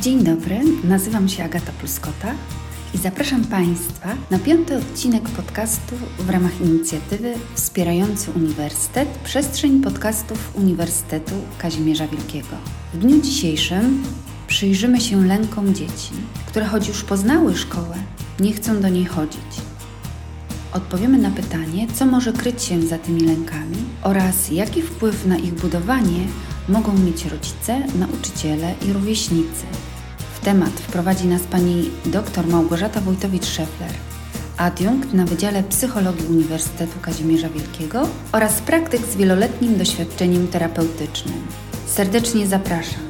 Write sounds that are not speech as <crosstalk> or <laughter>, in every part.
Dzień dobry, nazywam się Agata Pluskota i zapraszam Państwa na piąty odcinek podcastu w ramach inicjatywy wspierający Uniwersytet Przestrzeń Podcastów Uniwersytetu Kazimierza Wielkiego. W dniu dzisiejszym przyjrzymy się lękom dzieci, które choć już poznały szkołę, nie chcą do niej chodzić. Odpowiemy na pytanie, co może kryć się za tymi lękami oraz jaki wpływ na ich budowanie mogą mieć rodzice, nauczyciele i rówieśnicy. Temat wprowadzi nas pani dr Małgorzata Wojtowicz-Szefler, adiunkt na Wydziale Psychologii Uniwersytetu Kazimierza Wielkiego oraz praktyk z wieloletnim doświadczeniem terapeutycznym. Serdecznie zapraszam.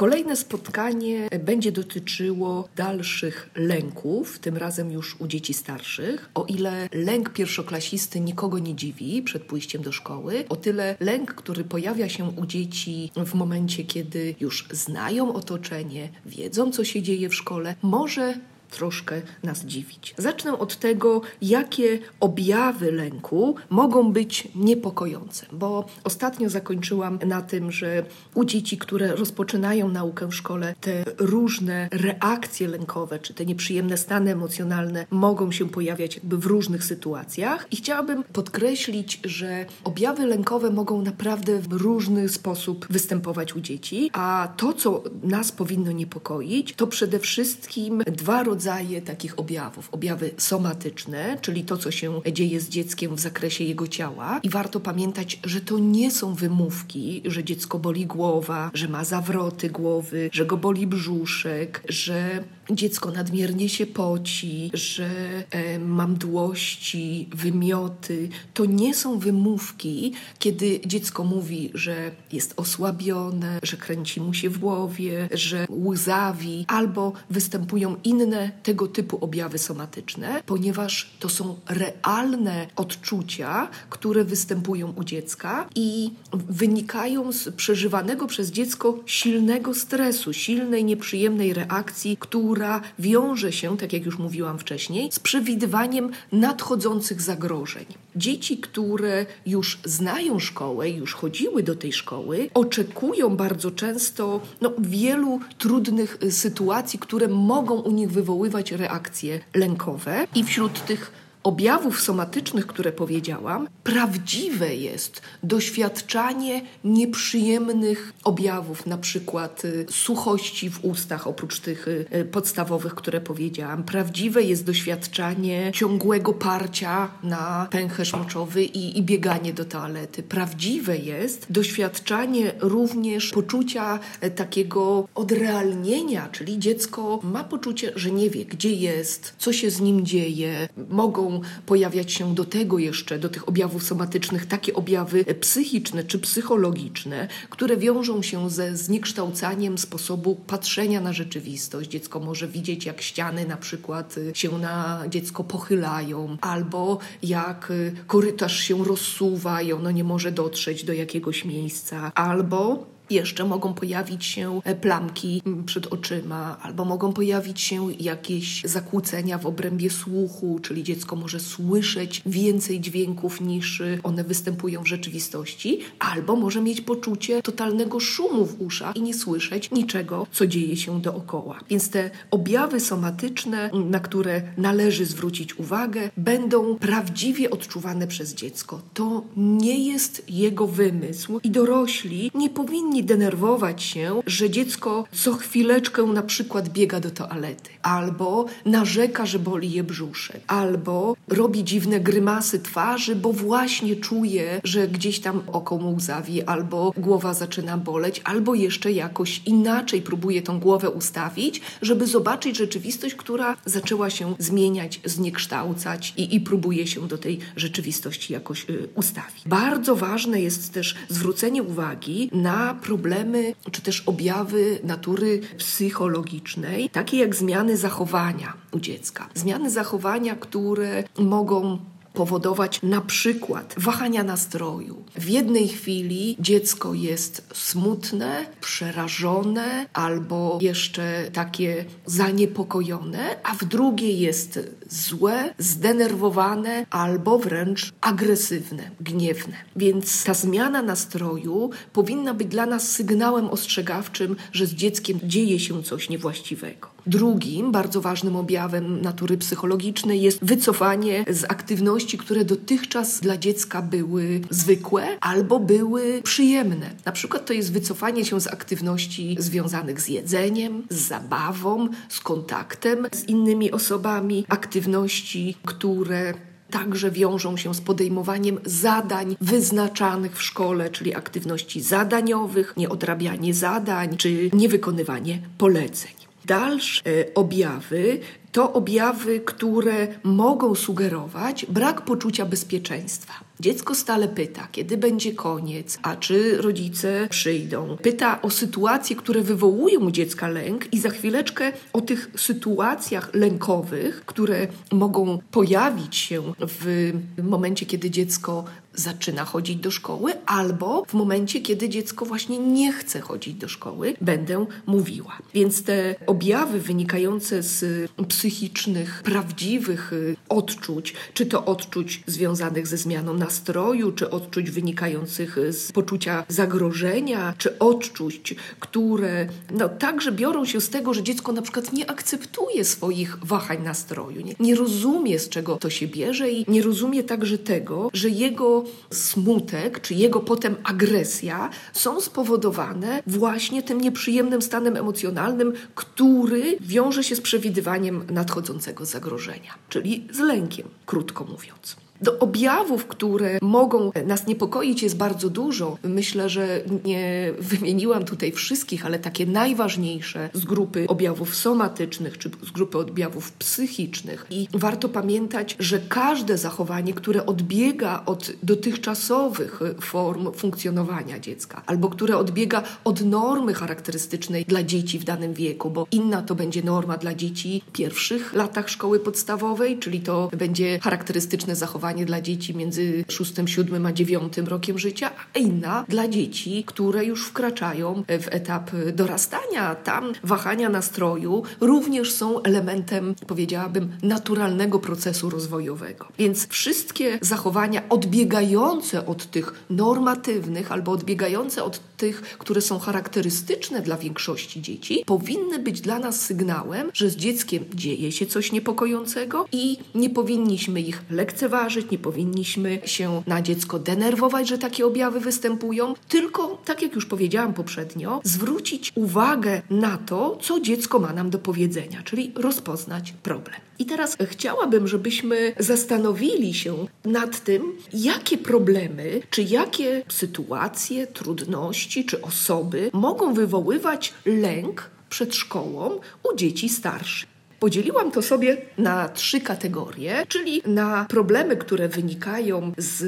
Kolejne spotkanie będzie dotyczyło dalszych lęków, tym razem już u dzieci starszych. O ile lęk pierwszoklasisty nikogo nie dziwi przed pójściem do szkoły, o tyle lęk, który pojawia się u dzieci w momencie, kiedy już znają otoczenie, wiedzą, co się dzieje w szkole, może troszkę nas dziwić. Zacznę od tego, jakie objawy lęku mogą być niepokojące, bo ostatnio zakończyłam na tym, że u dzieci, które rozpoczynają naukę w szkole, te różne reakcje lękowe, czy te nieprzyjemne stany emocjonalne mogą się pojawiać jakby w różnych sytuacjach i chciałabym podkreślić, że objawy lękowe mogą naprawdę w różny sposób występować u dzieci, a to, co nas powinno niepokoić, to przede wszystkim dwa rodzaje rodzaje takich objawów. Objawy somatyczne, czyli to, co się dzieje z dzieckiem w zakresie jego ciała. I warto pamiętać, że to nie są wymówki, że dziecko boli głowa, że ma zawroty głowy, że go boli brzuszek, że dziecko nadmiernie się poci, że e, mam dłości, wymioty. To nie są wymówki, kiedy dziecko mówi, że jest osłabione, że kręci mu się w głowie, że łzawi, albo występują inne tego typu objawy somatyczne, ponieważ to są realne odczucia, które występują u dziecka i wynikają z przeżywanego przez dziecko silnego stresu, silnej, nieprzyjemnej reakcji, która wiąże się, tak jak już mówiłam wcześniej, z przewidywaniem nadchodzących zagrożeń. Dzieci, które już znają szkołę, już chodziły do tej szkoły, oczekują bardzo często no, wielu trudnych y, sytuacji, które mogą u nich wywoływać wywoływać reakcje lękowe. I wśród tych objawów somatycznych, które powiedziałam, prawdziwe jest doświadczanie nieprzyjemnych objawów, na przykład y, suchości w ustach, oprócz tych y, podstawowych, które powiedziałam. Prawdziwe jest doświadczanie ciągłego parcia na pęcherz moczowy i, i bieganie do toalety. Prawdziwe jest doświadczanie również poczucia e, takiego odrealnienia, czyli dziecko ma poczucie, że nie wie, gdzie jest, co się z nim dzieje, mogą pojawiać się do tego jeszcze, do tych objawów somatycznych, takie objawy psychiczne czy psychologiczne, które wiążą się ze zniekształcaniem sposobu patrzenia na rzeczywistość. Dziecko może widzieć, jak ściany na przykład się na dziecko pochylają, albo jak korytarz się rozsuwa i ono nie może dotrzeć do jakiegoś miejsca, albo jeszcze mogą pojawić się e, plamki przed oczyma, albo mogą pojawić się jakieś zakłócenia w obrębie słuchu, czyli dziecko może słyszeć więcej dźwięków niż e, one występują w rzeczywistości, albo może mieć poczucie totalnego szumu w uszach i nie słyszeć niczego, co dzieje się dookoła. Więc te objawy somatyczne, na które należy zwrócić uwagę, będą prawdziwie odczuwane przez dziecko. To nie jest jego wymysł i dorośli nie powinni denerwować się, że dziecko co chwileczkę na przykład biega do toalety, albo narzeka, że boli je brzuszek, albo robi dziwne grymasy twarzy, bo właśnie czuje, że gdzieś tam oko mu łzawi, albo głowa zaczyna boleć, albo jeszcze jakoś inaczej próbuje tą głowę ustawić, żeby zobaczyć rzeczywistość, która zaczęła się zmieniać, zniekształcać i, i próbuje się do tej rzeczywistości jakoś y, ustawić. Bardzo ważne jest też zwrócenie uwagi na problemy czy też objawy natury psychologicznej, takie jak zmiany zachowania u dziecka. Zmiany zachowania, które mogą powodować na przykład wahania nastroju. W jednej chwili dziecko jest smutne, przerażone albo jeszcze takie zaniepokojone, a w drugiej jest złe, zdenerwowane albo wręcz agresywne, gniewne. Więc ta zmiana nastroju powinna być dla nas sygnałem ostrzegawczym, że z dzieckiem dzieje się coś niewłaściwego. Drugim bardzo ważnym objawem natury psychologicznej jest wycofanie z aktywności, które dotychczas dla dziecka były zwykłe albo były przyjemne. Na przykład to jest wycofanie się z aktywności związanych z jedzeniem, z zabawą, z kontaktem z innymi osobami, aktywności, które także wiążą się z podejmowaniem zadań wyznaczanych w szkole, czyli aktywności zadaniowych, nieodrabianie zadań czy niewykonywanie poleceń. Dalsze e, objawy to objawy, które mogą sugerować brak poczucia bezpieczeństwa. Dziecko stale pyta, kiedy będzie koniec, a czy rodzice przyjdą. Pyta o sytuacje, które wywołują u dziecka lęk, i za chwileczkę o tych sytuacjach lękowych, które mogą pojawić się w momencie, kiedy dziecko zaczyna chodzić do szkoły, albo w momencie, kiedy dziecko właśnie nie chce chodzić do szkoły, będę mówiła. Więc te objawy wynikające z psychicznych, prawdziwych y, odczuć, czy to odczuć związanych ze zmianą nastroju, czy odczuć wynikających z poczucia zagrożenia, czy odczuć, które no, także biorą się z tego, że dziecko na przykład nie akceptuje swoich wahań nastroju, nie, nie rozumie z czego to się bierze i nie rozumie także tego, że jego smutek, czy jego potem agresja są spowodowane właśnie tym nieprzyjemnym stanem emocjonalnym, który wiąże się z przewidywaniem nadchodzącego zagrożenia, czyli z lękiem, krótko mówiąc. Do objawów, które mogą nas niepokoić, jest bardzo dużo. Myślę, że nie wymieniłam tutaj wszystkich, ale takie najważniejsze z grupy objawów somatycznych czy z grupy objawów psychicznych. I warto pamiętać, że każde zachowanie, które odbiega od dotychczasowych form funkcjonowania dziecka, albo które odbiega od normy charakterystycznej dla dzieci w danym wieku, bo inna to będzie norma dla dzieci w pierwszych latach szkoły podstawowej, czyli to będzie charakterystyczne zachowanie dla dzieci między 6, 7 a 9 rokiem życia, a inna dla dzieci, które już wkraczają w etap dorastania. Tam wahania nastroju również są elementem, powiedziałabym, naturalnego procesu rozwojowego. Więc wszystkie zachowania odbiegające od tych normatywnych albo odbiegające od tych, które są charakterystyczne dla większości dzieci, powinny być dla nas sygnałem, że z dzieckiem dzieje się coś niepokojącego i nie powinniśmy ich lekceważyć nie powinniśmy się na dziecko denerwować, że takie objawy występują, tylko, tak jak już powiedziałam poprzednio, zwrócić uwagę na to, co dziecko ma nam do powiedzenia, czyli rozpoznać problem. I teraz chciałabym, żebyśmy zastanowili się nad tym, jakie problemy, czy jakie sytuacje, trudności, czy osoby mogą wywoływać lęk przed szkołą u dzieci starszych. Podzieliłam to sobie na trzy kategorie, czyli na problemy, które wynikają z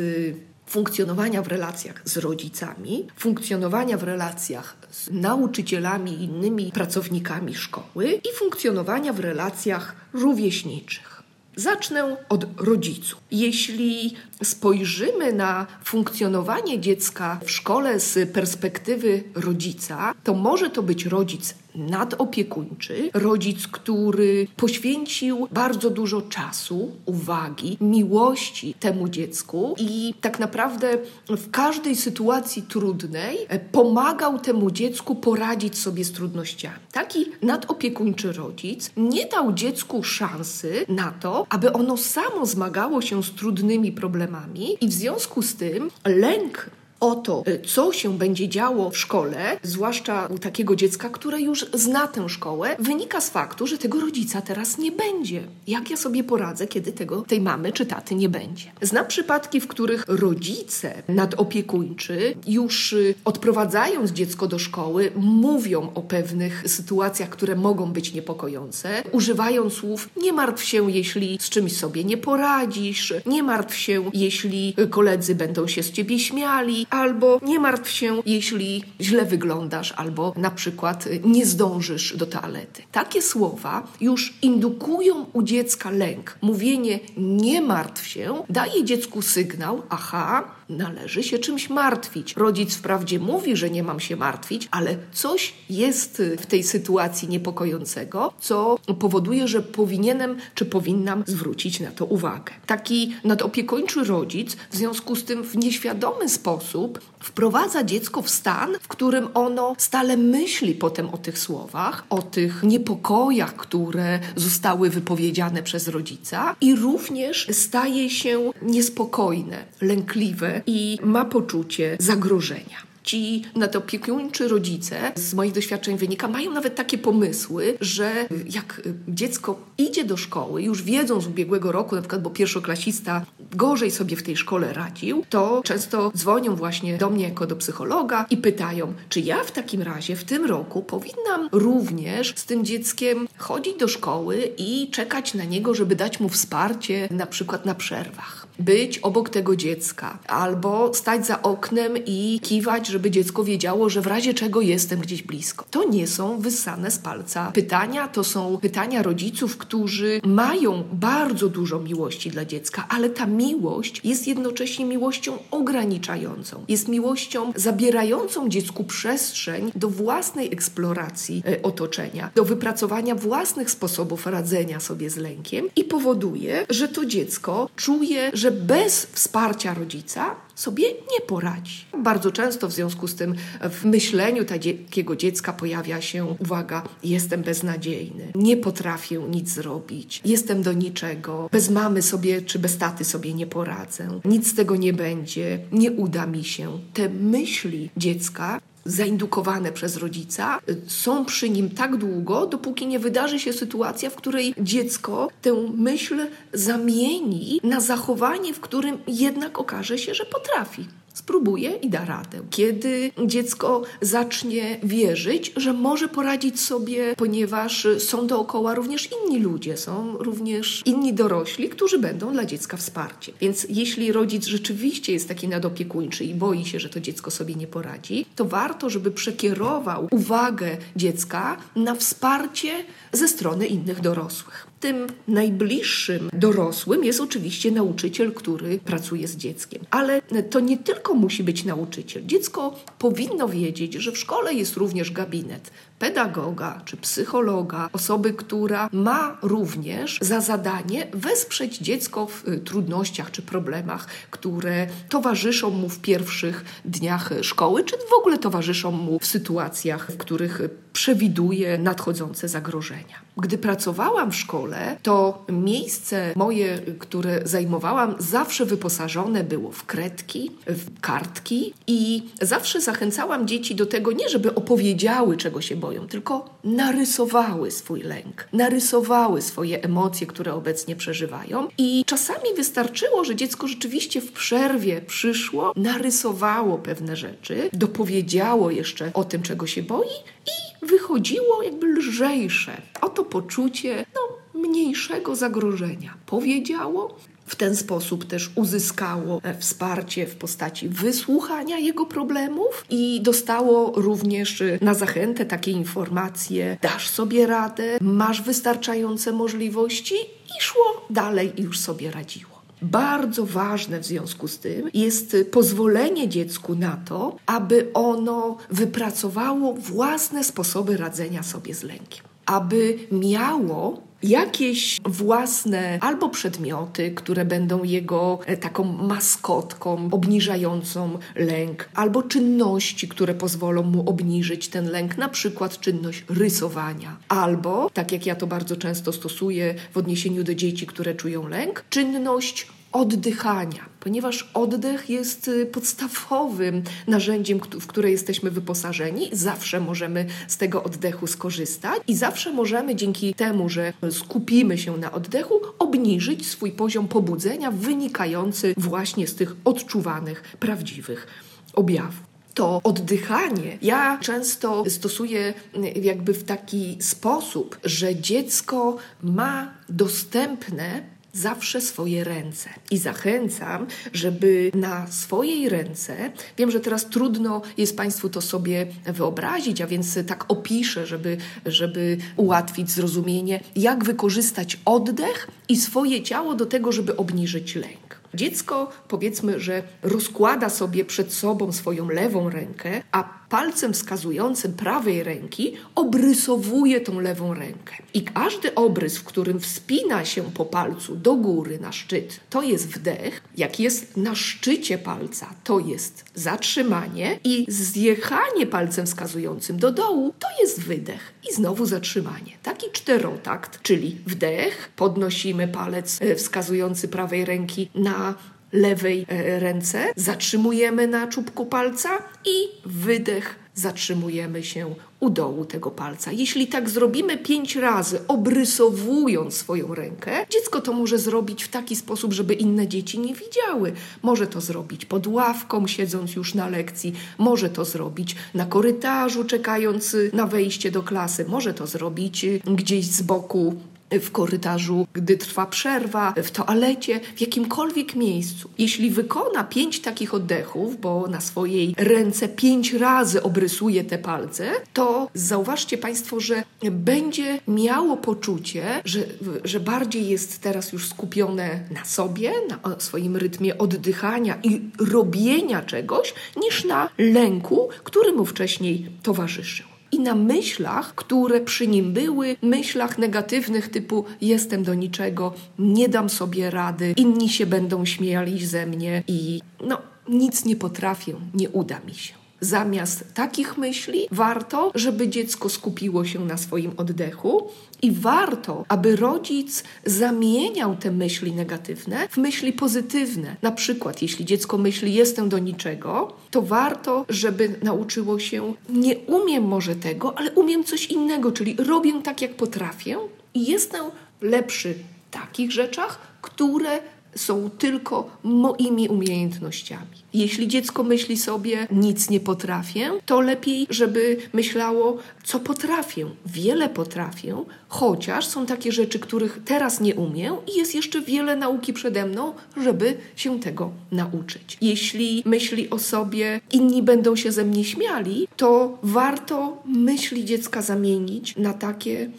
funkcjonowania w relacjach z rodzicami, funkcjonowania w relacjach z nauczycielami i innymi pracownikami szkoły i funkcjonowania w relacjach rówieśniczych. Zacznę od rodziców. Jeśli spojrzymy na funkcjonowanie dziecka w szkole z perspektywy rodzica, to może to być rodzic nadopiekuńczy, rodzic, który poświęcił bardzo dużo czasu, uwagi, miłości temu dziecku i tak naprawdę w każdej sytuacji trudnej pomagał temu dziecku poradzić sobie z trudnościami. Taki nadopiekuńczy rodzic nie dał dziecku szansy na to, aby ono samo zmagało się z trudnymi problemami i w związku z tym lęk o to, y, co się będzie działo w szkole, zwłaszcza u takiego dziecka, które już zna tę szkołę, wynika z faktu, że tego rodzica teraz nie będzie. Jak ja sobie poradzę, kiedy tego, tej mamy czy taty nie będzie? Znam przypadki, w których rodzice nadopiekuńczy już y, odprowadzając dziecko do szkoły, mówią o pewnych sytuacjach, które mogą być niepokojące, używają słów nie martw się, jeśli z czymś sobie nie poradzisz, nie martw się, jeśli koledzy będą się z ciebie śmiali, albo nie martw się, jeśli źle wyglądasz, albo na przykład nie zdążysz do toalety. Takie słowa już indukują u dziecka lęk. Mówienie nie martw się daje dziecku sygnał, aha, należy się czymś martwić. Rodzic wprawdzie mówi, że nie mam się martwić, ale coś jest w tej sytuacji niepokojącego, co powoduje, że powinienem czy powinnam zwrócić na to uwagę. Taki nadopiekuńczy rodzic w związku z tym w nieświadomy sposób wprowadza dziecko w stan, w którym ono stale myśli potem o tych słowach, o tych niepokojach, które zostały wypowiedziane przez rodzica i również staje się niespokojne, lękliwe i ma poczucie zagrożenia. Ci nadopiekuńczy rodzice, z moich doświadczeń wynika, mają nawet takie pomysły, że jak dziecko idzie do szkoły, już wiedzą z ubiegłego roku, na przykład, bo pierwszoklasista gorzej sobie w tej szkole radził, to często dzwonią właśnie do mnie jako do psychologa i pytają, czy ja w takim razie w tym roku powinnam również z tym dzieckiem chodzić do szkoły i czekać na niego, żeby dać mu wsparcie na przykład na przerwach. Być obok tego dziecka albo stać za oknem i kiwać, żeby dziecko wiedziało, że w razie czego jestem gdzieś blisko. To nie są wyssane z palca pytania, to są pytania rodziców, którzy mają bardzo dużo miłości dla dziecka, ale ta miłość jest jednocześnie miłością ograniczającą. Jest miłością zabierającą dziecku przestrzeń do własnej eksploracji e, otoczenia, do wypracowania własnych sposobów radzenia sobie z lękiem i powoduje, że to dziecko czuje, że bez wsparcia rodzica sobie nie poradzi. Bardzo często w związku z tym w myśleniu takiego dziecka pojawia się uwaga, jestem beznadziejny, nie potrafię nic zrobić, jestem do niczego, bez mamy sobie czy bez taty sobie nie poradzę, nic z tego nie będzie, nie uda mi się. Te myśli dziecka zaindukowane przez rodzica, są przy nim tak długo, dopóki nie wydarzy się sytuacja, w której dziecko tę myśl zamieni na zachowanie, w którym jednak okaże się, że potrafi spróbuje i da radę. Kiedy dziecko zacznie wierzyć, że może poradzić sobie, ponieważ są dookoła również inni ludzie, są również inni dorośli, którzy będą dla dziecka wsparciem. Więc jeśli rodzic rzeczywiście jest taki nadopiekuńczy i boi się, że to dziecko sobie nie poradzi, to warto, żeby przekierował uwagę dziecka na wsparcie ze strony innych dorosłych. Tym najbliższym dorosłym jest oczywiście nauczyciel, który pracuje z dzieckiem. Ale to nie tylko musi być nauczyciel. Dziecko powinno wiedzieć, że w szkole jest również gabinet pedagoga czy psychologa, osoby, która ma również za zadanie wesprzeć dziecko w y, trudnościach czy problemach, które towarzyszą mu w pierwszych dniach szkoły, czy w ogóle towarzyszą mu w sytuacjach, w których przewiduje nadchodzące zagrożenia. Gdy pracowałam w szkole, to miejsce moje, które zajmowałam, zawsze wyposażone było w kredki, w kartki i zawsze zachęcałam dzieci do tego, nie żeby opowiedziały, czego się boją, tylko narysowały swój lęk, narysowały swoje emocje, które obecnie przeżywają. I czasami wystarczyło, że dziecko rzeczywiście w przerwie przyszło, narysowało pewne rzeczy, dopowiedziało jeszcze o tym, czego się boi i wychodziło jakby lżejsze. Oto poczucie no, mniejszego zagrożenia. Powiedziało, w ten sposób też uzyskało e, wsparcie w postaci wysłuchania jego problemów i dostało również e, na zachętę takie informacje: dasz sobie radę, masz wystarczające możliwości i szło dalej i już sobie radziło. Bardzo ważne w związku z tym jest pozwolenie dziecku na to, aby ono wypracowało własne sposoby radzenia sobie z lękiem, aby miało jakieś własne albo przedmioty, które będą jego e, taką maskotką obniżającą lęk, albo czynności, które pozwolą mu obniżyć ten lęk, na przykład czynność rysowania, albo, tak jak ja to bardzo często stosuję w odniesieniu do dzieci, które czują lęk, czynność oddychania, ponieważ oddech jest y, podstawowym narzędziem, w które jesteśmy wyposażeni. Zawsze możemy z tego oddechu skorzystać i zawsze możemy dzięki temu, że skupimy się na oddechu, obniżyć swój poziom pobudzenia wynikający właśnie z tych odczuwanych, prawdziwych objawów to oddychanie ja często stosuję y, jakby w taki sposób, że dziecko ma dostępne zawsze swoje ręce. I zachęcam, żeby na swojej ręce, wiem, że teraz trudno jest Państwu to sobie wyobrazić, a więc tak opiszę, żeby, żeby ułatwić zrozumienie, jak wykorzystać oddech i swoje ciało do tego, żeby obniżyć lęk. Dziecko, powiedzmy, że rozkłada sobie przed sobą swoją lewą rękę, a palcem wskazującym prawej ręki obrysowuje tą lewą rękę. I każdy obrys, w którym wspina się po palcu do góry na szczyt, to jest wdech. Jak jest na szczycie palca, to jest zatrzymanie i zjechanie palcem wskazującym do dołu, to jest wydech i znowu zatrzymanie. Taki czterotakt, czyli wdech, podnosimy palec e, wskazujący prawej ręki na lewej e, ręce, zatrzymujemy na czubku palca i wydech, zatrzymujemy się u dołu tego palca. Jeśli tak zrobimy pięć razy, obrysowując swoją rękę, dziecko to może zrobić w taki sposób, żeby inne dzieci nie widziały. Może to zrobić pod ławką, siedząc już na lekcji, może to zrobić na korytarzu, czekając na wejście do klasy, może to zrobić gdzieś z boku w korytarzu, gdy trwa przerwa, w toalecie, w jakimkolwiek miejscu. Jeśli wykona pięć takich oddechów, bo na swojej ręce pięć razy obrysuje te palce, to zauważcie Państwo, że będzie miało poczucie, że, że bardziej jest teraz już skupione na sobie, na swoim rytmie oddychania i robienia czegoś, niż na lęku, który mu wcześniej towarzyszył i na myślach, które przy nim były, myślach negatywnych typu jestem do niczego, nie dam sobie rady, inni się będą śmiali ze mnie i no nic nie potrafię, nie uda mi się. Zamiast takich myśli, warto, żeby dziecko skupiło się na swoim oddechu i warto, aby rodzic zamieniał te myśli negatywne w myśli pozytywne. Na przykład, jeśli dziecko myśli jestem do niczego, to warto, żeby nauczyło się nie umiem może tego, ale umiem coś innego, czyli robię tak, jak potrafię i jestem lepszy w takich rzeczach, które są tylko moimi umiejętnościami. Jeśli dziecko myśli sobie, nic nie potrafię, to lepiej, żeby myślało, co potrafię. Wiele potrafię, chociaż są takie rzeczy, których teraz nie umiem i jest jeszcze wiele nauki przede mną, żeby się tego nauczyć. Jeśli myśli o sobie, inni będą się ze mnie śmiali, to warto myśli dziecka zamienić na takie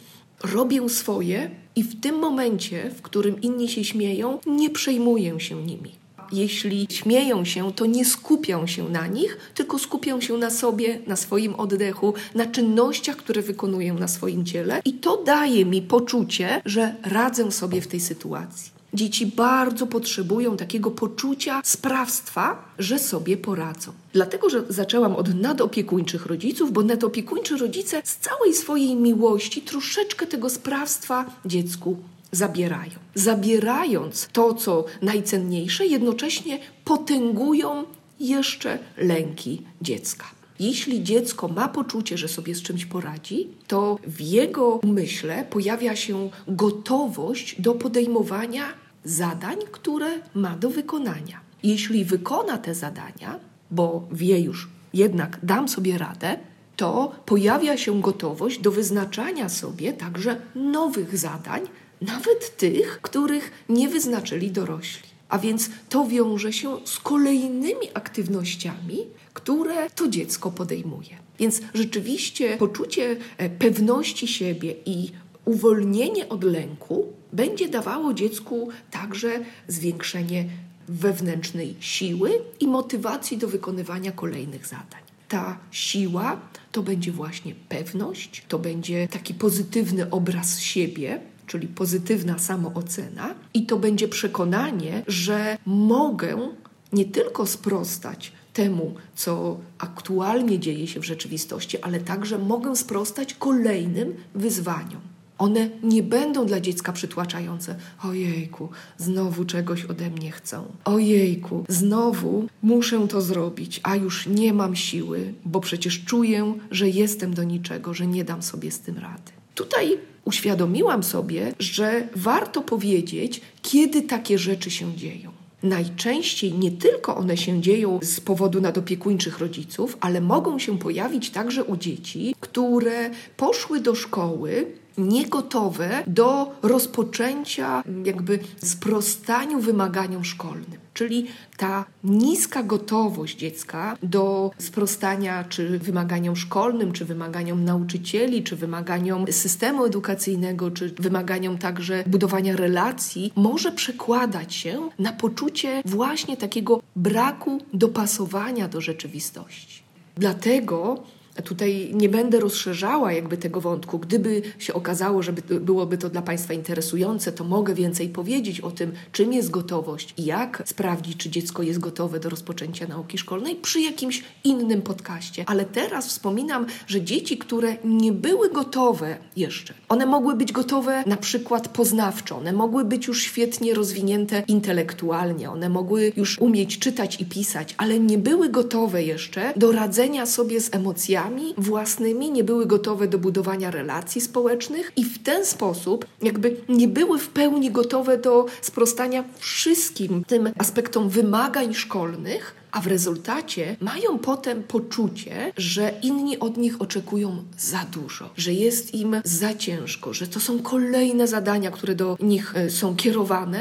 robię swoje i w tym momencie, w którym inni się śmieją, nie przejmuję się nimi. Jeśli śmieją się, to nie skupią się na nich, tylko skupią się na sobie, na swoim oddechu, na czynnościach, które wykonuję na swoim ciele, i to daje mi poczucie, że radzę sobie w tej sytuacji. Dzieci bardzo potrzebują takiego poczucia sprawstwa, że sobie poradzą. Dlatego, że zaczęłam od nadopiekuńczych rodziców, bo nadopiekuńczy rodzice z całej swojej miłości troszeczkę tego sprawstwa dziecku zabierają. Zabierając to, co najcenniejsze, jednocześnie potęgują jeszcze lęki dziecka. Jeśli dziecko ma poczucie, że sobie z czymś poradzi, to w jego umyśle pojawia się gotowość do podejmowania zadań, które ma do wykonania. Jeśli wykona te zadania, bo wie już, jednak dam sobie radę, to pojawia się gotowość do wyznaczania sobie także nowych zadań, nawet tych, których nie wyznaczyli dorośli. A więc to wiąże się z kolejnymi aktywnościami, które to dziecko podejmuje. Więc rzeczywiście poczucie e, pewności siebie i uwolnienie od lęku będzie dawało dziecku także zwiększenie wewnętrznej siły i motywacji do wykonywania kolejnych zadań. Ta siła to będzie właśnie pewność, to będzie taki pozytywny obraz siebie, czyli pozytywna samoocena, i to będzie przekonanie, że mogę nie tylko sprostać temu, co aktualnie dzieje się w rzeczywistości, ale także mogę sprostać kolejnym wyzwaniom. One nie będą dla dziecka przytłaczające. Ojejku, znowu czegoś ode mnie chcą. Ojejku, znowu muszę to zrobić, a już nie mam siły, bo przecież czuję, że jestem do niczego, że nie dam sobie z tym rady. Tutaj uświadomiłam sobie, że warto powiedzieć, kiedy takie rzeczy się dzieją. Najczęściej nie tylko one się dzieją z powodu nadopiekuńczych rodziców, ale mogą się pojawić także u dzieci, które poszły do szkoły niegotowe do rozpoczęcia, jakby sprostaniu wymaganiom szkolnym. Czyli ta niska gotowość dziecka do sprostania czy wymaganiom szkolnym, czy wymaganiom nauczycieli, czy wymaganiom systemu edukacyjnego, czy wymaganiom także budowania relacji, może przekładać się na poczucie właśnie takiego braku dopasowania do rzeczywistości. Dlatego Tutaj nie będę rozszerzała jakby tego wątku. Gdyby się okazało, że byłoby to dla Państwa interesujące, to mogę więcej powiedzieć o tym, czym jest gotowość i jak sprawdzić, czy dziecko jest gotowe do rozpoczęcia nauki szkolnej przy jakimś innym podcaście. Ale teraz wspominam, że dzieci, które nie były gotowe jeszcze, one mogły być gotowe na przykład poznawczo, one mogły być już świetnie rozwinięte intelektualnie, one mogły już umieć czytać i pisać, ale nie były gotowe jeszcze do radzenia sobie z emocjami własnymi, nie były gotowe do budowania relacji społecznych i w ten sposób jakby nie były w pełni gotowe do sprostania wszystkim tym aspektom wymagań szkolnych, a w rezultacie mają potem poczucie, że inni od nich oczekują za dużo, że jest im za ciężko, że to są kolejne zadania, które do nich e, są kierowane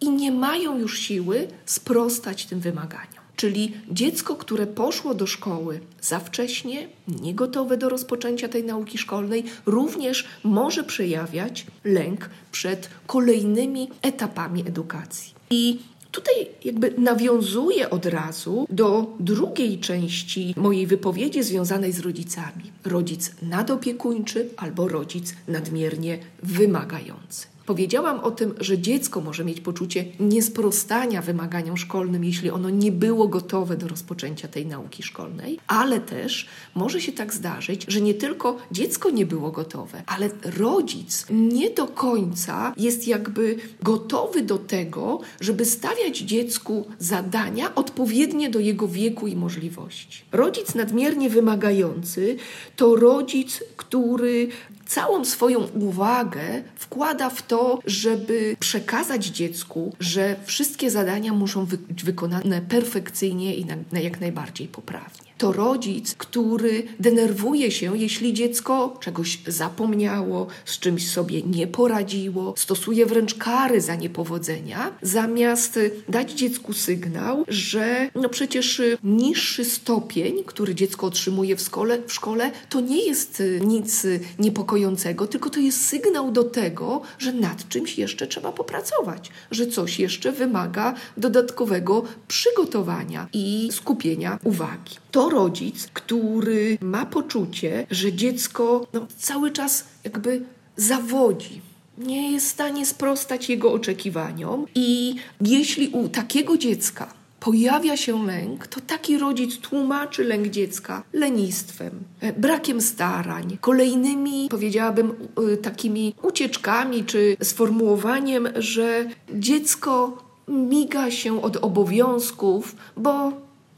i nie mają już siły sprostać tym wymaganiom. Czyli dziecko, które poszło do szkoły za wcześnie, niegotowe do rozpoczęcia tej nauki szkolnej, również może przejawiać lęk przed kolejnymi etapami edukacji. I Tutaj jakby nawiązuję od razu do drugiej części mojej wypowiedzi związanej z rodzicami. Rodzic nadopiekuńczy albo rodzic nadmiernie wymagający. Powiedziałam o tym, że dziecko może mieć poczucie niesprostania wymaganiom szkolnym, jeśli ono nie było gotowe do rozpoczęcia tej nauki szkolnej, ale też może się tak zdarzyć, że nie tylko dziecko nie było gotowe, ale rodzic nie do końca jest jakby gotowy do tego, żeby stawiać dziecku zadania odpowiednie do jego wieku i możliwości. Rodzic nadmiernie wymagający to rodzic, który całą swoją uwagę wkłada w to, żeby przekazać dziecku, że wszystkie zadania muszą być wykonane perfekcyjnie i na, na jak najbardziej poprawnie to rodzic, który denerwuje się, jeśli dziecko czegoś zapomniało, z czymś sobie nie poradziło, stosuje wręcz kary za niepowodzenia, zamiast dać dziecku sygnał, że no przecież niższy stopień, który dziecko otrzymuje w szkole, w szkole to nie jest nic niepokojącego, tylko to jest sygnał do tego, że nad czymś jeszcze trzeba popracować, że coś jeszcze wymaga dodatkowego przygotowania i skupienia uwagi. To rodzic, który ma poczucie, że dziecko no, cały czas jakby zawodzi. Nie jest w stanie sprostać jego oczekiwaniom, i jeśli u takiego dziecka pojawia się lęk, to taki rodzic tłumaczy lęk dziecka lenistwem, e, brakiem starań, kolejnymi, powiedziałabym, e, takimi ucieczkami czy sformułowaniem, że dziecko miga się od obowiązków, bo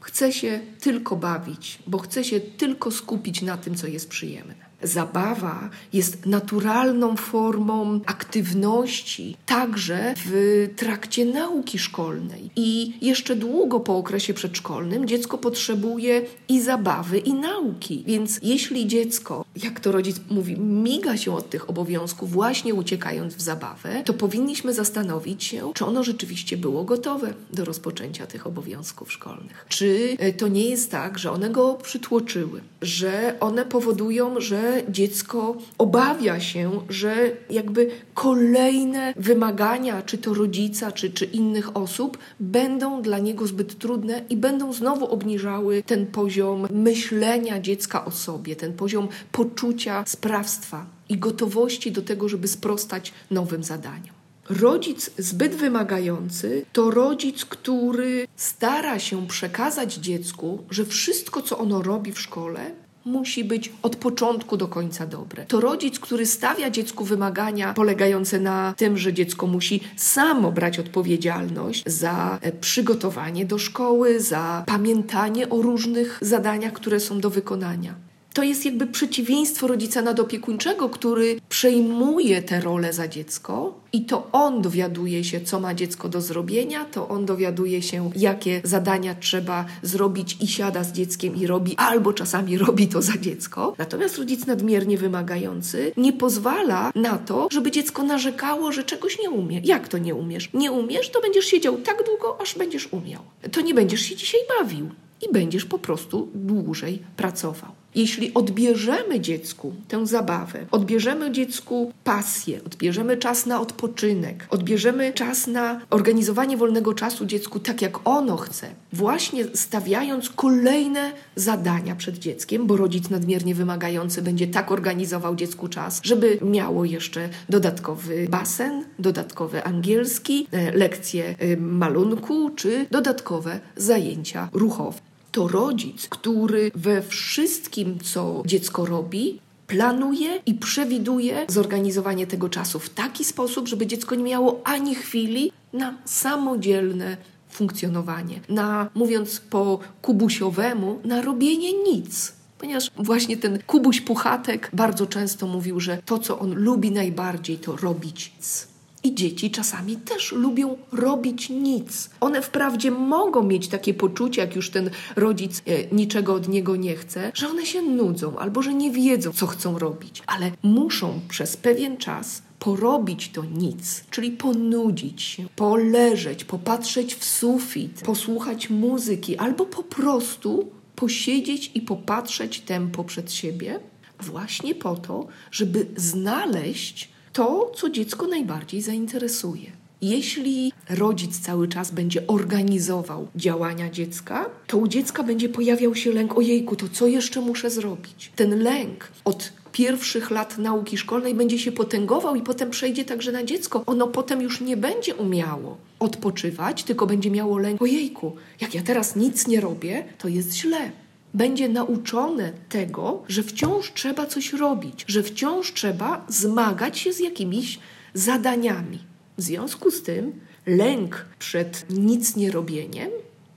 chce się tylko bawić, bo chce się tylko skupić na tym, co jest przyjemne zabawa jest naturalną formą aktywności także w trakcie nauki szkolnej. I jeszcze długo po okresie przedszkolnym dziecko potrzebuje i zabawy, i nauki. Więc jeśli dziecko, jak to rodzic mówi, miga się od tych obowiązków, właśnie uciekając w zabawę, to powinniśmy zastanowić się, czy ono rzeczywiście było gotowe do rozpoczęcia tych obowiązków szkolnych. Czy e, to nie jest tak, że one go przytłoczyły, że one powodują, że dziecko obawia się, że jakby kolejne wymagania, czy to rodzica, czy, czy innych osób, będą dla niego zbyt trudne i będą znowu obniżały ten poziom myślenia dziecka o sobie, ten poziom poczucia sprawstwa i gotowości do tego, żeby sprostać nowym zadaniom. Rodzic zbyt wymagający to rodzic, który stara się przekazać dziecku, że wszystko, co ono robi w szkole, musi być od początku do końca dobre. To rodzic, który stawia dziecku wymagania polegające na tym, że dziecko musi samo brać odpowiedzialność za e, przygotowanie do szkoły, za pamiętanie o różnych zadaniach, które są do wykonania. To jest jakby przeciwieństwo rodzica nadopiekuńczego, który przejmuje tę rolę za dziecko i to on dowiaduje się, co ma dziecko do zrobienia, to on dowiaduje się, jakie zadania trzeba zrobić i siada z dzieckiem i robi, albo czasami <laughs> robi to za dziecko. Natomiast rodzic nadmiernie wymagający nie pozwala na to, żeby dziecko narzekało, że czegoś nie umie. Jak to nie umiesz? Nie umiesz, to będziesz siedział tak długo, aż będziesz umiał. To nie będziesz się dzisiaj bawił i będziesz po prostu dłużej pracował. Jeśli odbierzemy dziecku tę zabawę, odbierzemy dziecku pasję, odbierzemy czas na odpoczynek, odbierzemy czas na organizowanie wolnego czasu dziecku tak, jak ono chce, właśnie stawiając kolejne zadania przed dzieckiem, bo rodzic nadmiernie wymagający będzie tak organizował dziecku czas, żeby miało jeszcze dodatkowy basen, dodatkowy angielski, e, lekcje e, malunku czy dodatkowe zajęcia ruchowe to rodzic, który we wszystkim, co dziecko robi, planuje i przewiduje zorganizowanie tego czasu w taki sposób, żeby dziecko nie miało ani chwili na samodzielne funkcjonowanie, na, mówiąc po kubusiowemu, na robienie nic. Ponieważ właśnie ten Kubuś Puchatek bardzo często mówił, że to, co on lubi najbardziej, to robić nic. I dzieci czasami też lubią robić nic. One wprawdzie mogą mieć takie poczucie, jak już ten rodzic e, niczego od niego nie chce, że one się nudzą albo że nie wiedzą, co chcą robić, ale muszą przez pewien czas porobić to nic, czyli ponudzić się, poleżeć, popatrzeć w sufit, posłuchać muzyki albo po prostu posiedzieć i popatrzeć tempo przed siebie, właśnie po to, żeby znaleźć to, co dziecko najbardziej zainteresuje. Jeśli rodzic cały czas będzie organizował działania dziecka, to u dziecka będzie pojawiał się lęk: ojejku, to co jeszcze muszę zrobić? Ten lęk od pierwszych lat nauki szkolnej będzie się potęgował i potem przejdzie także na dziecko. Ono potem już nie będzie umiało odpoczywać, tylko będzie miało lęk: ojejku, jak ja teraz nic nie robię, to jest źle będzie nauczone tego, że wciąż trzeba coś robić, że wciąż trzeba zmagać się z jakimiś zadaniami. W związku z tym lęk przed nic nie robieniem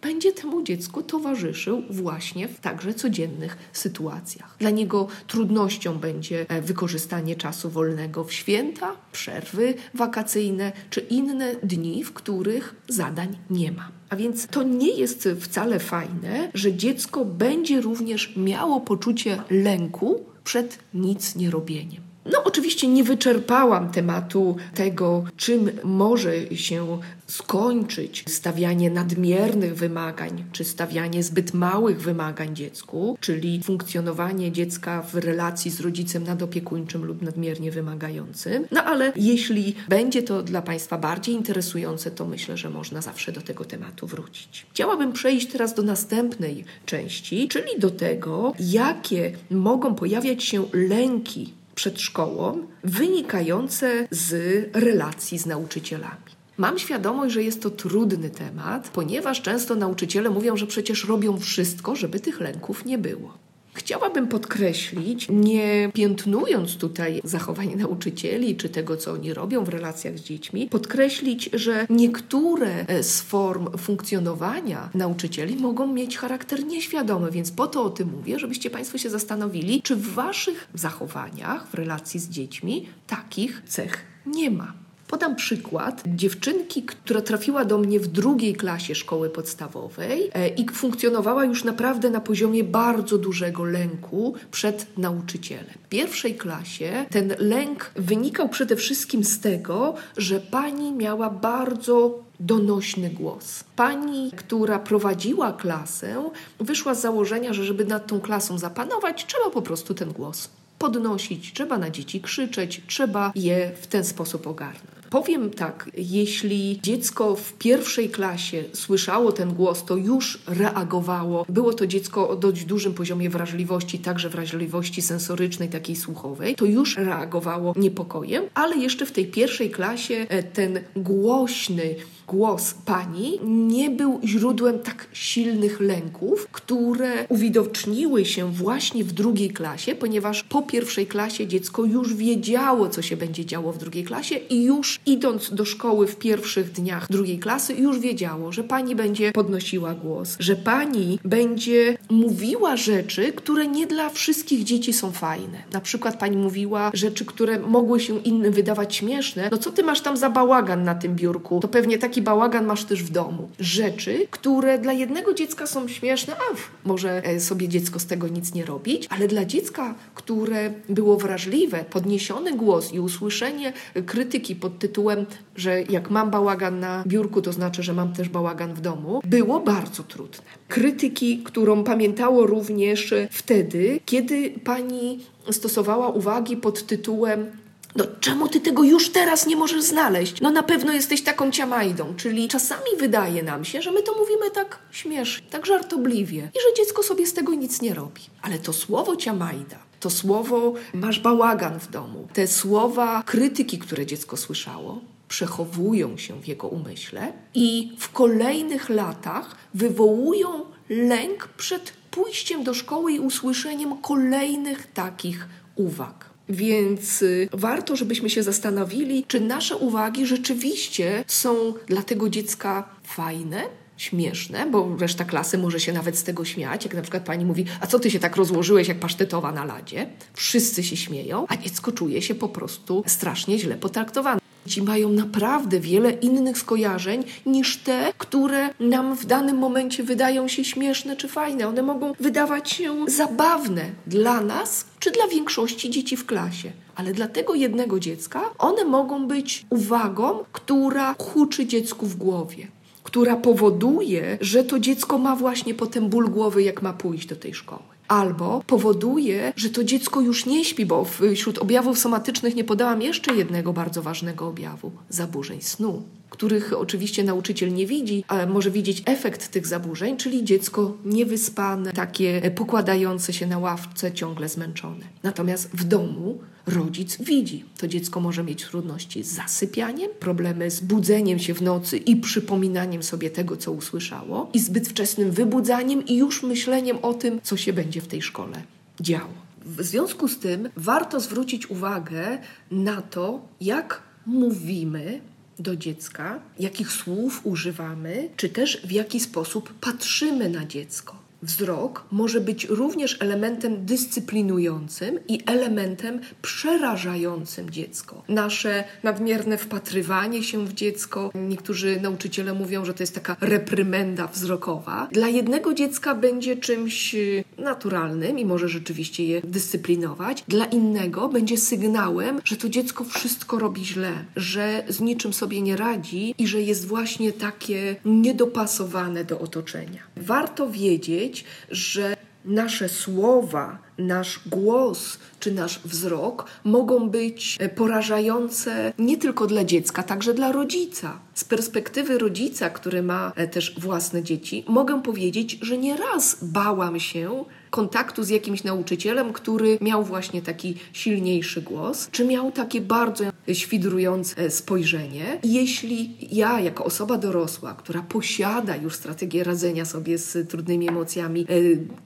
będzie temu dziecku towarzyszył właśnie w także codziennych sytuacjach. Dla niego trudnością będzie e, wykorzystanie czasu wolnego w święta, przerwy wakacyjne czy inne dni, w których zadań nie ma. A więc to nie jest wcale fajne, że dziecko będzie również miało poczucie lęku przed nic nie robieniem. No, oczywiście nie wyczerpałam tematu tego, czym może się skończyć stawianie nadmiernych wymagań, czy stawianie zbyt małych wymagań dziecku, czyli funkcjonowanie dziecka w relacji z rodzicem nadopiekuńczym lub nadmiernie wymagającym. No ale jeśli będzie to dla Państwa bardziej interesujące, to myślę, że można zawsze do tego tematu wrócić. Chciałabym przejść teraz do następnej części, czyli do tego, jakie mogą pojawiać się lęki przed szkołą wynikające z relacji z nauczycielami. Mam świadomość, że jest to trudny temat, ponieważ często nauczyciele mówią, że przecież robią wszystko, żeby tych lęków nie było. Chciałabym podkreślić, nie piętnując tutaj zachowań nauczycieli czy tego, co oni robią w relacjach z dziećmi, podkreślić, że niektóre e, z form funkcjonowania nauczycieli mogą mieć charakter nieświadomy, więc po to o tym mówię, żebyście Państwo się zastanowili, czy w Waszych zachowaniach w relacji z dziećmi takich cech nie ma. Podam przykład dziewczynki, która trafiła do mnie w drugiej klasie szkoły podstawowej e, i funkcjonowała już naprawdę na poziomie bardzo dużego lęku przed nauczycielem. W pierwszej klasie ten lęk wynikał przede wszystkim z tego, że pani miała bardzo donośny głos. Pani, która prowadziła klasę, wyszła z założenia, że żeby nad tą klasą zapanować, trzeba po prostu ten głos podnosić, trzeba na dzieci krzyczeć, trzeba je w ten sposób ogarnąć. Powiem tak, jeśli dziecko w pierwszej klasie słyszało ten głos, to już reagowało. Było to dziecko o dość dużym poziomie wrażliwości, także wrażliwości sensorycznej, takiej słuchowej, to już reagowało niepokojem, ale jeszcze w tej pierwszej klasie e, ten głośny, głos pani nie był źródłem tak silnych lęków, które uwidoczniły się właśnie w drugiej klasie, ponieważ po pierwszej klasie dziecko już wiedziało, co się będzie działo w drugiej klasie i już idąc do szkoły w pierwszych dniach drugiej klasy, już wiedziało, że pani będzie podnosiła głos, że pani będzie mówiła rzeczy, które nie dla wszystkich dzieci są fajne. Na przykład pani mówiła rzeczy, które mogły się innym wydawać śmieszne. No co ty masz tam za bałagan na tym biurku? To pewnie taki bałagan masz też w domu. Rzeczy, które dla jednego dziecka są śmieszne, a może e, sobie dziecko z tego nic nie robić, ale dla dziecka, które było wrażliwe, podniesiony głos i usłyszenie krytyki pod tytułem, że jak mam bałagan na biurku, to znaczy, że mam też bałagan w domu, było bardzo trudne. Krytyki, którą pamiętało również wtedy, kiedy pani stosowała uwagi pod tytułem no czemu ty tego już teraz nie możesz znaleźć? No na pewno jesteś taką ciamajdą, czyli czasami wydaje nam się, że my to mówimy tak śmiesznie, tak żartobliwie i że dziecko sobie z tego nic nie robi. Ale to słowo ciamajda, to słowo masz bałagan w domu, te słowa krytyki, które dziecko słyszało, przechowują się w jego umyśle i w kolejnych latach wywołują lęk przed pójściem do szkoły i usłyszeniem kolejnych takich uwag. Więc y, warto, żebyśmy się zastanowili, czy nasze uwagi rzeczywiście są dla tego dziecka fajne, śmieszne, bo reszta klasy może się nawet z tego śmiać. Jak na przykład pani mówi, a co ty się tak rozłożyłeś jak pasztetowa na ladzie? Wszyscy się śmieją, a dziecko czuje się po prostu strasznie źle potraktowane. Ci mają naprawdę wiele innych skojarzeń niż te, które nam w danym momencie wydają się śmieszne czy fajne. One mogą wydawać się zabawne dla nas czy dla większości dzieci w klasie. Ale dla tego jednego dziecka one mogą być uwagą, która huczy dziecku w głowie która powoduje, że to dziecko ma właśnie potem ból głowy, jak ma pójść do tej szkoły albo powoduje, że to dziecko już nie śpi, bo wśród objawów somatycznych nie podałam jeszcze jednego bardzo ważnego objawu zaburzeń snu których oczywiście nauczyciel nie widzi, ale może widzieć efekt tych zaburzeń, czyli dziecko niewyspane, takie pokładające się na ławce, ciągle zmęczone. Natomiast w domu rodzic widzi. To dziecko może mieć trudności z zasypianiem, problemy z budzeniem się w nocy i przypominaniem sobie tego, co usłyszało, i zbyt wczesnym wybudzaniem i już myśleniem o tym, co się będzie w tej szkole działo. W związku z tym warto zwrócić uwagę na to, jak mówimy do dziecka, jakich słów używamy, czy też w jaki sposób patrzymy na dziecko. Wzrok może być również elementem dyscyplinującym i elementem przerażającym dziecko. Nasze nadmierne wpatrywanie się w dziecko, niektórzy nauczyciele mówią, że to jest taka reprymenda wzrokowa, dla jednego dziecka będzie czymś y, naturalnym i może rzeczywiście je dyscyplinować, dla innego będzie sygnałem, że to dziecko wszystko robi źle, że z niczym sobie nie radzi i że jest właśnie takie niedopasowane do otoczenia. Warto wiedzieć, że nasze słowa, nasz głos czy nasz wzrok mogą być e, porażające nie tylko dla dziecka, także dla rodzica. Z perspektywy rodzica, który ma e, też własne dzieci, mogę powiedzieć, że nieraz bałam się kontaktu z jakimś nauczycielem, który miał właśnie taki silniejszy głos, czy miał takie bardzo świdrujące spojrzenie. Jeśli ja, jako osoba dorosła, która posiada już strategię radzenia sobie z trudnymi emocjami, e,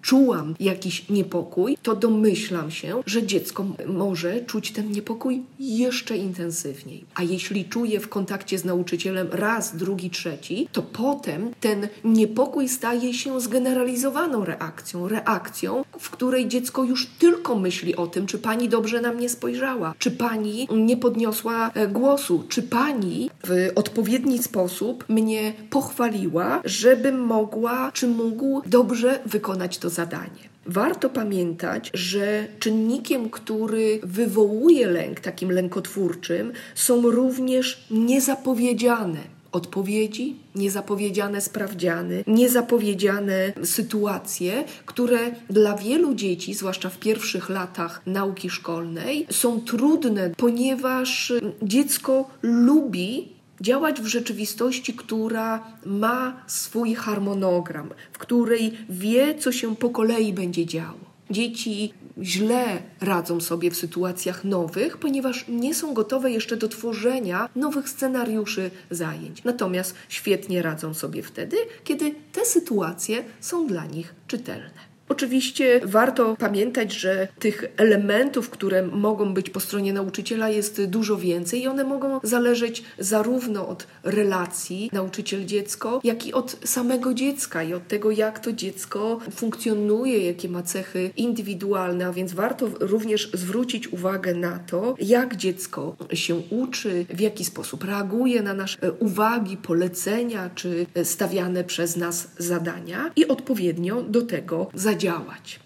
czułam jakiś niepokój, to domyślam się, że dziecko może czuć ten niepokój jeszcze intensywniej. A jeśli czuje w kontakcie z nauczycielem raz, drugi, trzeci, to potem ten niepokój staje się zgeneralizowaną reakcją, reakcją, w której dziecko już tylko myśli o tym, czy pani dobrze na mnie spojrzała, czy pani nie podniosła e, głosu, czy pani w odpowiedni sposób mnie pochwaliła, żebym mogła, czy mógł dobrze wykonać to zadanie. Warto pamiętać, że czynnikiem, który wywołuje lęk, takim lękotwórczym, są również niezapowiedziane odpowiedzi, niezapowiedziane sprawdziany, niezapowiedziane sytuacje, które dla wielu dzieci, zwłaszcza w pierwszych latach nauki szkolnej, są trudne, ponieważ dziecko lubi działać w rzeczywistości, która ma swój harmonogram, w której wie, co się po kolei będzie działo. Dzieci źle radzą sobie w sytuacjach nowych, ponieważ nie są gotowe jeszcze do tworzenia nowych scenariuszy zajęć. Natomiast świetnie radzą sobie wtedy, kiedy te sytuacje są dla nich czytelne. Oczywiście warto pamiętać, że tych elementów, które mogą być po stronie nauczyciela, jest dużo więcej i one mogą zależeć zarówno od relacji nauczyciel-dziecko, jak i od samego dziecka i od tego, jak to dziecko funkcjonuje, jakie ma cechy indywidualne, a więc warto również zwrócić uwagę na to, jak dziecko się uczy, w jaki sposób reaguje na nasze uwagi, polecenia czy stawiane przez nas zadania i odpowiednio do tego zadziałać.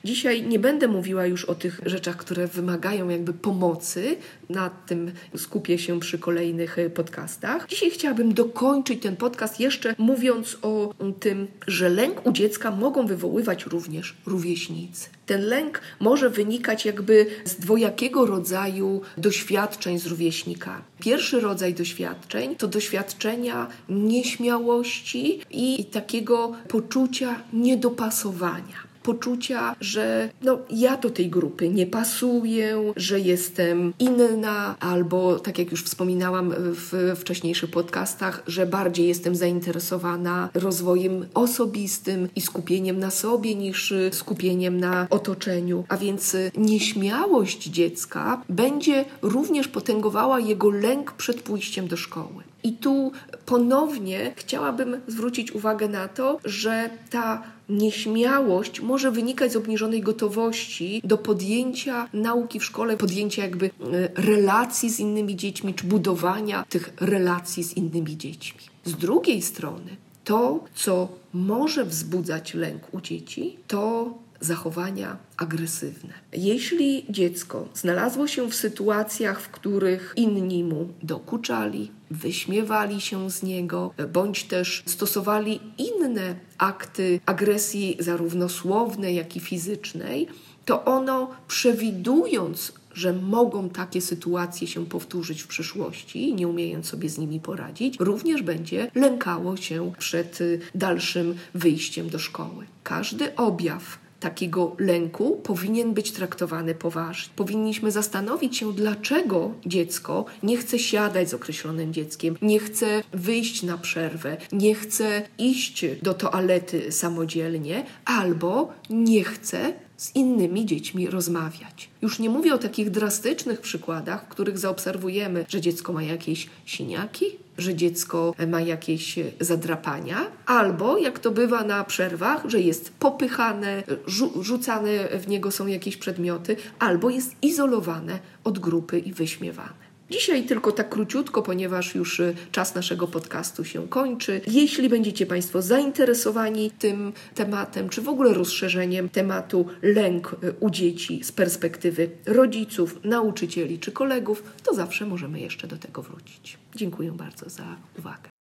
Dzisiaj nie będę mówiła już o tych rzeczach, które wymagają jakby pomocy, nad tym skupię się przy kolejnych podcastach. Dzisiaj chciałabym dokończyć ten podcast jeszcze mówiąc o tym, że lęk u dziecka mogą wywoływać również rówieśnicy. Ten lęk może wynikać jakby z dwojakiego rodzaju doświadczeń z rówieśnikami. Pierwszy rodzaj doświadczeń to doświadczenia nieśmiałości i takiego poczucia niedopasowania poczucia, że no, ja do tej grupy nie pasuję, że jestem inna, albo tak jak już wspominałam w wcześniejszych podcastach, że bardziej jestem zainteresowana rozwojem osobistym i skupieniem na sobie niż skupieniem na otoczeniu. A więc nieśmiałość dziecka będzie również potęgowała jego lęk przed pójściem do szkoły. I tu ponownie chciałabym zwrócić uwagę na to, że ta nieśmiałość może wynikać z obniżonej gotowości do podjęcia nauki w szkole, podjęcia jakby e, relacji z innymi dziećmi, czy budowania tych relacji z innymi dziećmi. Z drugiej strony, to, co może wzbudzać lęk u dzieci, to zachowania agresywne. Jeśli dziecko znalazło się w sytuacjach, w których inni mu dokuczali, wyśmiewali się z niego, bądź też stosowali inne akty agresji, zarówno słownej, jak i fizycznej, to ono przewidując że mogą takie sytuacje się powtórzyć w przyszłości, nie umiejąc sobie z nimi poradzić, również będzie lękało się przed dalszym wyjściem do szkoły. Każdy objaw takiego lęku powinien być traktowany poważnie. Powinniśmy zastanowić się, dlaczego dziecko nie chce siadać z określonym dzieckiem, nie chce wyjść na przerwę, nie chce iść do toalety samodzielnie albo nie chce z innymi dziećmi rozmawiać. Już nie mówię o takich drastycznych przykładach, w których zaobserwujemy, że dziecko ma jakieś siniaki, że dziecko ma jakieś zadrapania, albo jak to bywa na przerwach, że jest popychane, rzu rzucane w niego są jakieś przedmioty, albo jest izolowane od grupy i wyśmiewane. Dzisiaj tylko tak króciutko, ponieważ już y, czas naszego podcastu się kończy. Jeśli będziecie Państwo zainteresowani tym tematem, czy w ogóle rozszerzeniem tematu lęk y, u dzieci z perspektywy rodziców, nauczycieli czy kolegów, to zawsze możemy jeszcze do tego wrócić. Dziękuję bardzo za uwagę.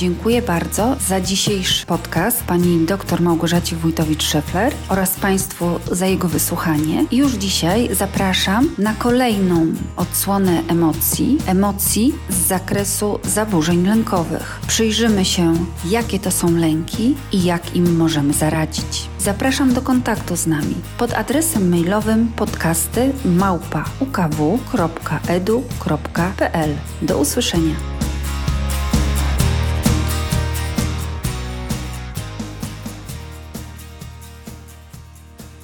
Dziękuję bardzo za dzisiejszy podcast pani dr Małgorzacie Wójtowicz-Szefler oraz Państwu za jego wysłuchanie. Już dzisiaj zapraszam na kolejną odsłonę emocji, emocji z zakresu zaburzeń lękowych. Przyjrzymy się, jakie to są lęki i jak im możemy zaradzić. Zapraszam do kontaktu z nami pod adresem mailowym podcasty małpa ukw.edu.pl. Do usłyszenia.